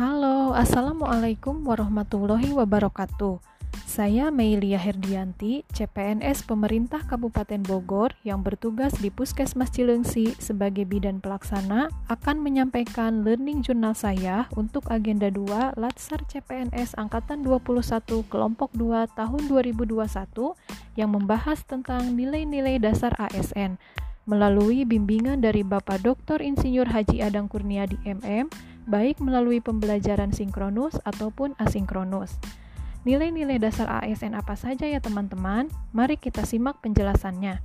Halo, Assalamualaikum warahmatullahi wabarakatuh. Saya Meilia Herdianti, CPNS Pemerintah Kabupaten Bogor yang bertugas di Puskesmas Cilengsi sebagai bidan pelaksana akan menyampaikan learning journal saya untuk agenda 2 Latsar CPNS Angkatan 21 Kelompok 2 tahun 2021 yang membahas tentang nilai-nilai dasar ASN melalui bimbingan dari Bapak Dr. Insinyur Haji Adang Kurniadi MM baik melalui pembelajaran sinkronus ataupun asinkronus. Nilai-nilai dasar ASN apa saja ya teman-teman? Mari kita simak penjelasannya.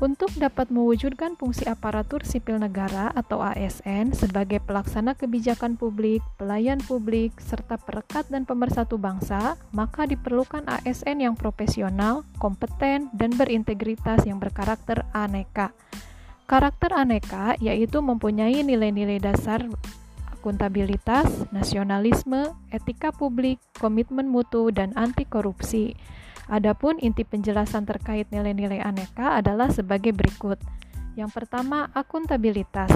Untuk dapat mewujudkan fungsi aparatur sipil negara atau ASN sebagai pelaksana kebijakan publik, pelayan publik, serta perekat dan pemersatu bangsa, maka diperlukan ASN yang profesional, kompeten, dan berintegritas yang berkarakter aneka. Karakter aneka yaitu mempunyai nilai-nilai dasar akuntabilitas, nasionalisme, etika publik, komitmen mutu, dan anti korupsi. Adapun inti penjelasan terkait nilai-nilai aneka adalah sebagai berikut. Yang pertama, akuntabilitas.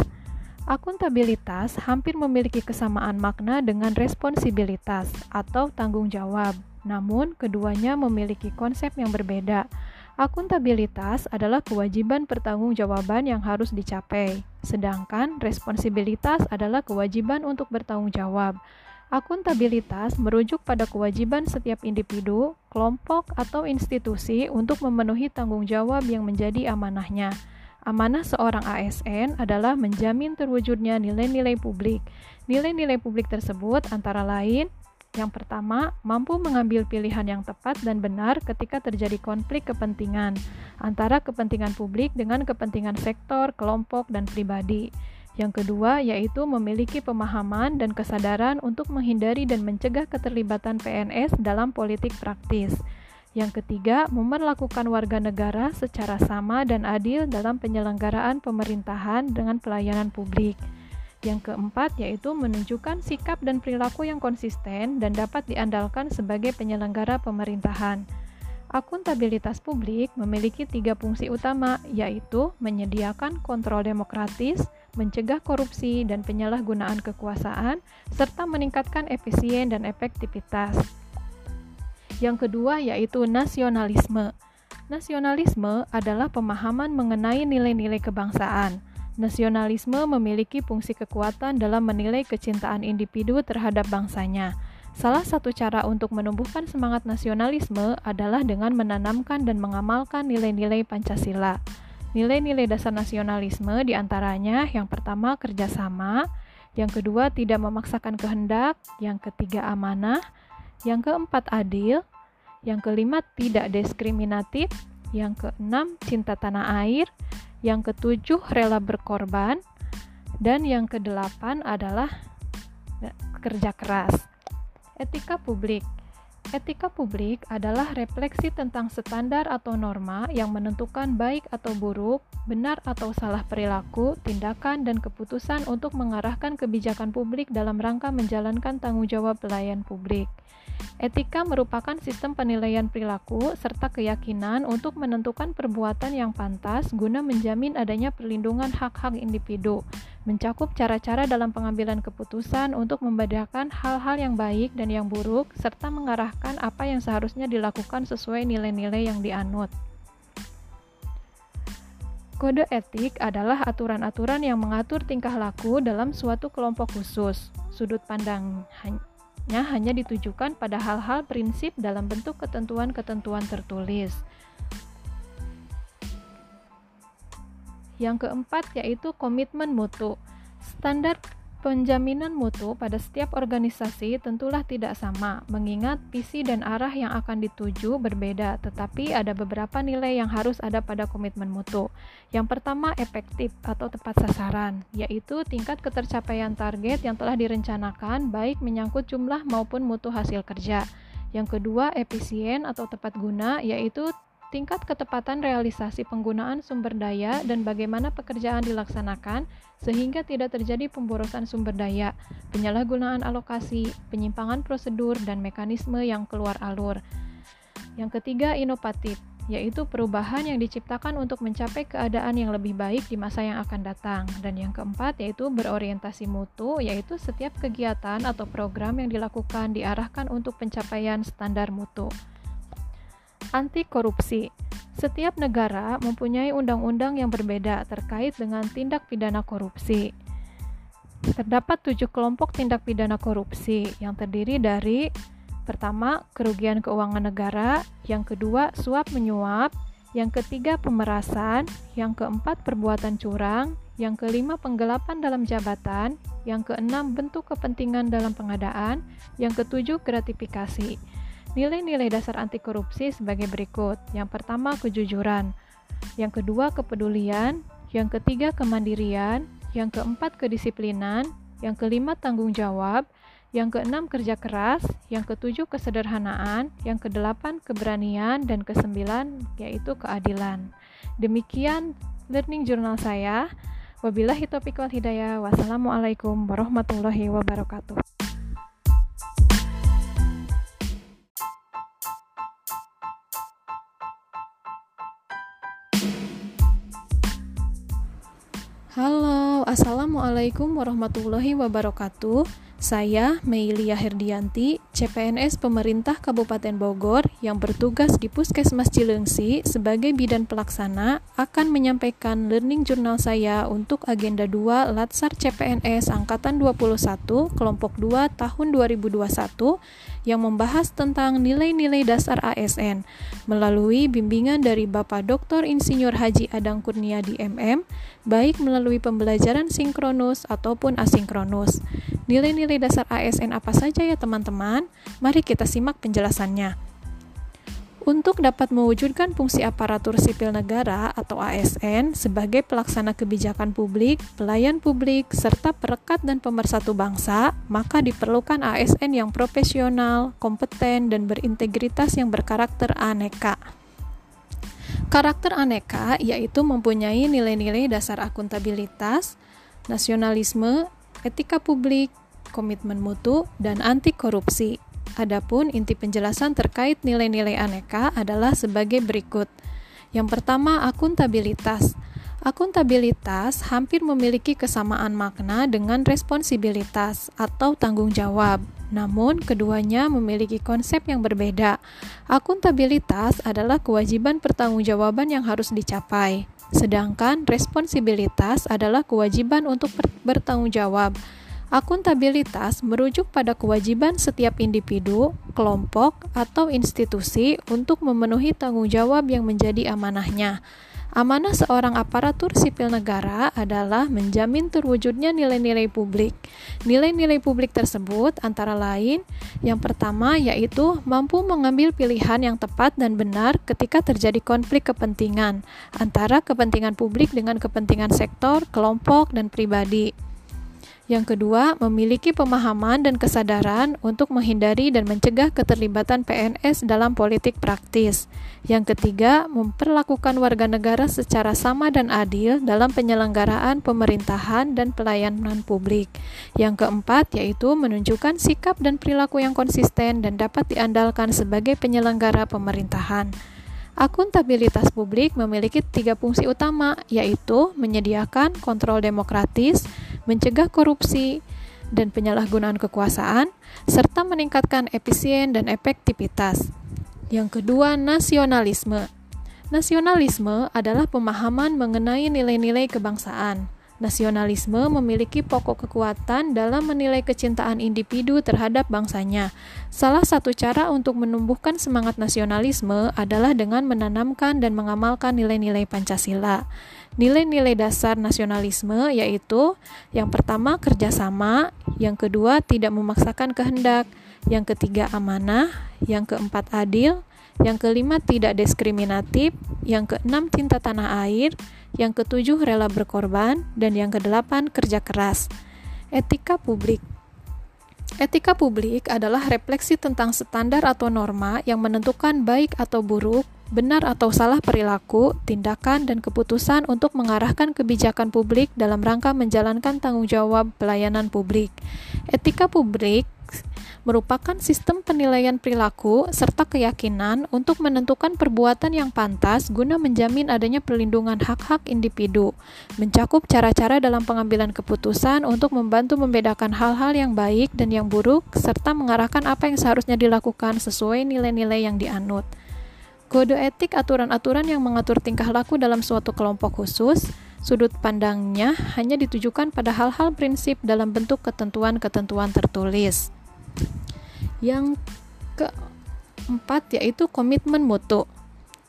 Akuntabilitas hampir memiliki kesamaan makna dengan responsibilitas atau tanggung jawab. Namun, keduanya memiliki konsep yang berbeda. Akuntabilitas adalah kewajiban pertanggungjawaban yang harus dicapai, sedangkan responsibilitas adalah kewajiban untuk bertanggung jawab. Akuntabilitas merujuk pada kewajiban setiap individu, kelompok, atau institusi untuk memenuhi tanggung jawab yang menjadi amanahnya. Amanah seorang ASN adalah menjamin terwujudnya nilai-nilai publik. Nilai-nilai publik tersebut antara lain yang pertama, mampu mengambil pilihan yang tepat dan benar ketika terjadi konflik kepentingan antara kepentingan publik dengan kepentingan sektor, kelompok, dan pribadi. Yang kedua, yaitu memiliki pemahaman dan kesadaran untuk menghindari dan mencegah keterlibatan PNS dalam politik praktis. Yang ketiga, memperlakukan warga negara secara sama dan adil dalam penyelenggaraan pemerintahan dengan pelayanan publik. Yang keempat yaitu menunjukkan sikap dan perilaku yang konsisten dan dapat diandalkan sebagai penyelenggara pemerintahan. Akuntabilitas publik memiliki tiga fungsi utama, yaitu menyediakan kontrol demokratis, mencegah korupsi dan penyalahgunaan kekuasaan, serta meningkatkan efisien dan efektivitas. Yang kedua yaitu nasionalisme. Nasionalisme adalah pemahaman mengenai nilai-nilai kebangsaan. Nasionalisme memiliki fungsi kekuatan dalam menilai kecintaan individu terhadap bangsanya. Salah satu cara untuk menumbuhkan semangat nasionalisme adalah dengan menanamkan dan mengamalkan nilai-nilai Pancasila. Nilai-nilai dasar nasionalisme di antaranya yang pertama kerjasama, yang kedua tidak memaksakan kehendak, yang ketiga amanah, yang keempat adil, yang kelima tidak diskriminatif, yang keenam cinta tanah air, yang ketujuh rela berkorban, dan yang kedelapan adalah kerja keras. Etika publik. Etika publik adalah refleksi tentang standar atau norma yang menentukan baik atau buruk, benar atau salah perilaku, tindakan, dan keputusan untuk mengarahkan kebijakan publik dalam rangka menjalankan tanggung jawab pelayan publik. Etika merupakan sistem penilaian perilaku serta keyakinan untuk menentukan perbuatan yang pantas guna menjamin adanya perlindungan hak-hak individu, mencakup cara-cara dalam pengambilan keputusan untuk membedakan hal-hal yang baik dan yang buruk, serta mengarahkan apa yang seharusnya dilakukan sesuai nilai-nilai yang dianut. Kode etik adalah aturan-aturan yang mengatur tingkah laku dalam suatu kelompok khusus. Sudut pandang hanya ditujukan pada hal-hal prinsip dalam bentuk ketentuan-ketentuan tertulis. Yang keempat yaitu komitmen mutu. Standar Penjaminan mutu pada setiap organisasi tentulah tidak sama, mengingat visi dan arah yang akan dituju berbeda, tetapi ada beberapa nilai yang harus ada pada komitmen mutu. Yang pertama, efektif atau tepat sasaran, yaitu tingkat ketercapaian target yang telah direncanakan, baik menyangkut jumlah maupun mutu hasil kerja. Yang kedua, efisien atau tepat guna, yaitu tingkat ketepatan realisasi penggunaan sumber daya dan bagaimana pekerjaan dilaksanakan sehingga tidak terjadi pemborosan sumber daya, penyalahgunaan alokasi, penyimpangan prosedur dan mekanisme yang keluar alur. Yang ketiga, inovatif. yaitu perubahan yang diciptakan untuk mencapai keadaan yang lebih baik di masa yang akan datang. Dan yang keempat yaitu berorientasi mutu, yaitu setiap kegiatan atau program yang dilakukan diarahkan untuk pencapaian standar mutu. Anti korupsi. Setiap negara mempunyai undang-undang yang berbeda terkait dengan tindak pidana korupsi. Terdapat tujuh kelompok tindak pidana korupsi yang terdiri dari Pertama, kerugian keuangan negara, yang kedua, suap menyuap, yang ketiga, pemerasan, yang keempat, perbuatan curang, yang kelima, penggelapan dalam jabatan, yang keenam, bentuk kepentingan dalam pengadaan, yang ketujuh, gratifikasi. Nilai-nilai dasar anti korupsi sebagai berikut. Yang pertama, kejujuran. Yang kedua, kepedulian. Yang ketiga, kemandirian. Yang keempat, kedisiplinan. Yang kelima, tanggung jawab yang keenam kerja keras, yang ketujuh kesederhanaan, yang kedelapan keberanian, dan kesembilan yaitu keadilan. Demikian learning journal saya. Wabillahi taufiq wal hidayah. Wassalamualaikum warahmatullahi wabarakatuh. Halo, Assalamualaikum warahmatullahi wabarakatuh. Saya, Meilia Herdianti, CPNS Pemerintah Kabupaten Bogor yang bertugas di Puskesmas Cilengsi sebagai bidan pelaksana akan menyampaikan learning jurnal saya untuk agenda 2 Latsar CPNS Angkatan 21 kelompok 2 tahun 2021 yang membahas tentang nilai-nilai dasar ASN melalui bimbingan dari Bapak Dr. Insinyur Haji Adang Kurniadi MM baik melalui pembelajaran sinkronus ataupun asinkronus. Nilai-nilai dasar ASN apa saja ya teman-teman? Mari kita simak penjelasannya. Untuk dapat mewujudkan fungsi aparatur sipil negara atau ASN sebagai pelaksana kebijakan publik, pelayan publik, serta perekat dan pemersatu bangsa, maka diperlukan ASN yang profesional, kompeten, dan berintegritas yang berkarakter aneka. Karakter aneka yaitu mempunyai nilai-nilai dasar akuntabilitas, nasionalisme, etika publik, komitmen mutu, dan anti korupsi. Adapun inti penjelasan terkait nilai-nilai aneka adalah sebagai berikut. Yang pertama, akuntabilitas. Akuntabilitas hampir memiliki kesamaan makna dengan responsibilitas atau tanggung jawab. Namun, keduanya memiliki konsep yang berbeda. Akuntabilitas adalah kewajiban pertanggungjawaban yang harus dicapai. Sedangkan responsibilitas adalah kewajiban untuk bertanggung jawab. Akuntabilitas merujuk pada kewajiban setiap individu, kelompok, atau institusi untuk memenuhi tanggung jawab yang menjadi amanahnya. Amanah seorang aparatur sipil negara adalah menjamin terwujudnya nilai-nilai publik. Nilai-nilai publik tersebut antara lain yang pertama yaitu mampu mengambil pilihan yang tepat dan benar ketika terjadi konflik kepentingan antara kepentingan publik dengan kepentingan sektor, kelompok, dan pribadi. Yang kedua, memiliki pemahaman dan kesadaran untuk menghindari dan mencegah keterlibatan PNS dalam politik praktis. Yang ketiga, memperlakukan warga negara secara sama dan adil dalam penyelenggaraan pemerintahan dan pelayanan publik. Yang keempat, yaitu menunjukkan sikap dan perilaku yang konsisten dan dapat diandalkan sebagai penyelenggara pemerintahan. Akuntabilitas publik memiliki tiga fungsi utama, yaitu menyediakan kontrol demokratis, mencegah korupsi dan penyalahgunaan kekuasaan, serta meningkatkan efisien dan efektivitas. Yang kedua, nasionalisme. Nasionalisme adalah pemahaman mengenai nilai-nilai kebangsaan. Nasionalisme memiliki pokok kekuatan dalam menilai kecintaan individu terhadap bangsanya. Salah satu cara untuk menumbuhkan semangat nasionalisme adalah dengan menanamkan dan mengamalkan nilai-nilai Pancasila. Nilai-nilai dasar nasionalisme yaitu yang pertama kerjasama, yang kedua tidak memaksakan kehendak, yang ketiga amanah, yang keempat adil, yang kelima tidak diskriminatif, yang keenam cinta tanah air, yang ketujuh rela berkorban, dan yang kedelapan kerja keras. Etika publik Etika publik adalah refleksi tentang standar atau norma yang menentukan baik atau buruk benar atau salah perilaku, tindakan, dan keputusan untuk mengarahkan kebijakan publik dalam rangka menjalankan tanggung jawab pelayanan publik. Etika publik merupakan sistem penilaian perilaku serta keyakinan untuk menentukan perbuatan yang pantas guna menjamin adanya perlindungan hak-hak individu, mencakup cara-cara dalam pengambilan keputusan untuk membantu membedakan hal-hal yang baik dan yang buruk, serta mengarahkan apa yang seharusnya dilakukan sesuai nilai-nilai yang dianut. Kode etik aturan-aturan yang mengatur tingkah laku dalam suatu kelompok khusus, sudut pandangnya hanya ditujukan pada hal-hal prinsip dalam bentuk ketentuan-ketentuan tertulis. Yang keempat yaitu komitmen mutu.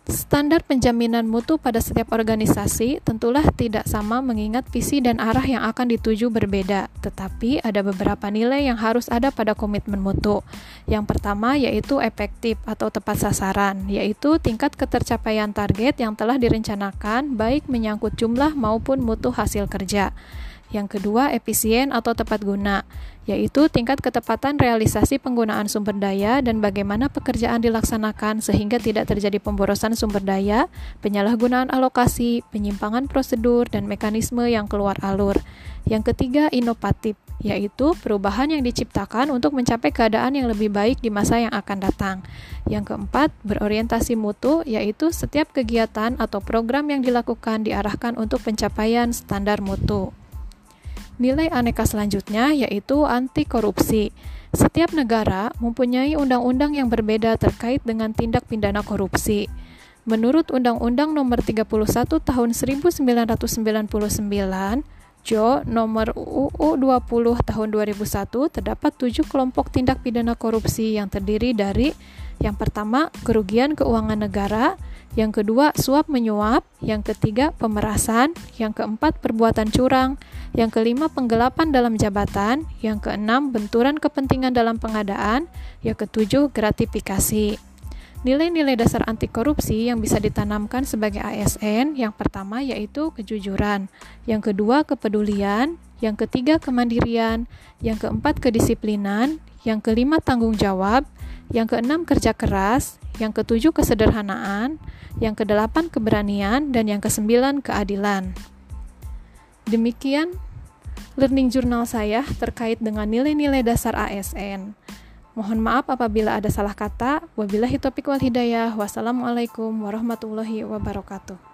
Standar penjaminan mutu pada setiap organisasi tentulah tidak sama mengingat visi dan arah yang akan dituju berbeda, tetapi ada beberapa nilai yang harus ada pada komitmen mutu. Yang pertama yaitu efektif atau tepat sasaran, yaitu tingkat ketercapaian target yang telah direncanakan baik menyangkut jumlah maupun mutu hasil kerja. Yang kedua, efisien atau tepat guna, yaitu tingkat ketepatan realisasi penggunaan sumber daya dan bagaimana pekerjaan dilaksanakan sehingga tidak terjadi pemborosan sumber daya, penyalahgunaan alokasi, penyimpangan prosedur, dan mekanisme yang keluar alur. Yang ketiga, inovatif, yaitu perubahan yang diciptakan untuk mencapai keadaan yang lebih baik di masa yang akan datang. Yang keempat, berorientasi mutu, yaitu setiap kegiatan atau program yang dilakukan diarahkan untuk pencapaian standar mutu. Nilai aneka selanjutnya yaitu anti korupsi. Setiap negara mempunyai undang-undang yang berbeda terkait dengan tindak pidana korupsi. Menurut Undang-Undang Nomor 31 Tahun 1999, Jo Nomor UU 20 Tahun 2001 terdapat tujuh kelompok tindak pidana korupsi yang terdiri dari yang pertama, kerugian keuangan negara, yang kedua, suap menyuap, yang ketiga, pemerasan, yang keempat, perbuatan curang, yang kelima, penggelapan dalam jabatan, yang keenam, benturan kepentingan dalam pengadaan, yang ketujuh, gratifikasi. Nilai-nilai dasar anti korupsi yang bisa ditanamkan sebagai ASN yang pertama yaitu kejujuran, yang kedua kepedulian, yang ketiga kemandirian, yang keempat kedisiplinan, yang kelima tanggung jawab, yang keenam kerja keras, yang ketujuh kesederhanaan, yang kedelapan keberanian, dan yang kesembilan keadilan. Demikian learning journal saya terkait dengan nilai-nilai dasar ASN. Mohon maaf apabila ada salah kata. Wabillahi taufiq wal hidayah. Wassalamualaikum warahmatullahi wabarakatuh.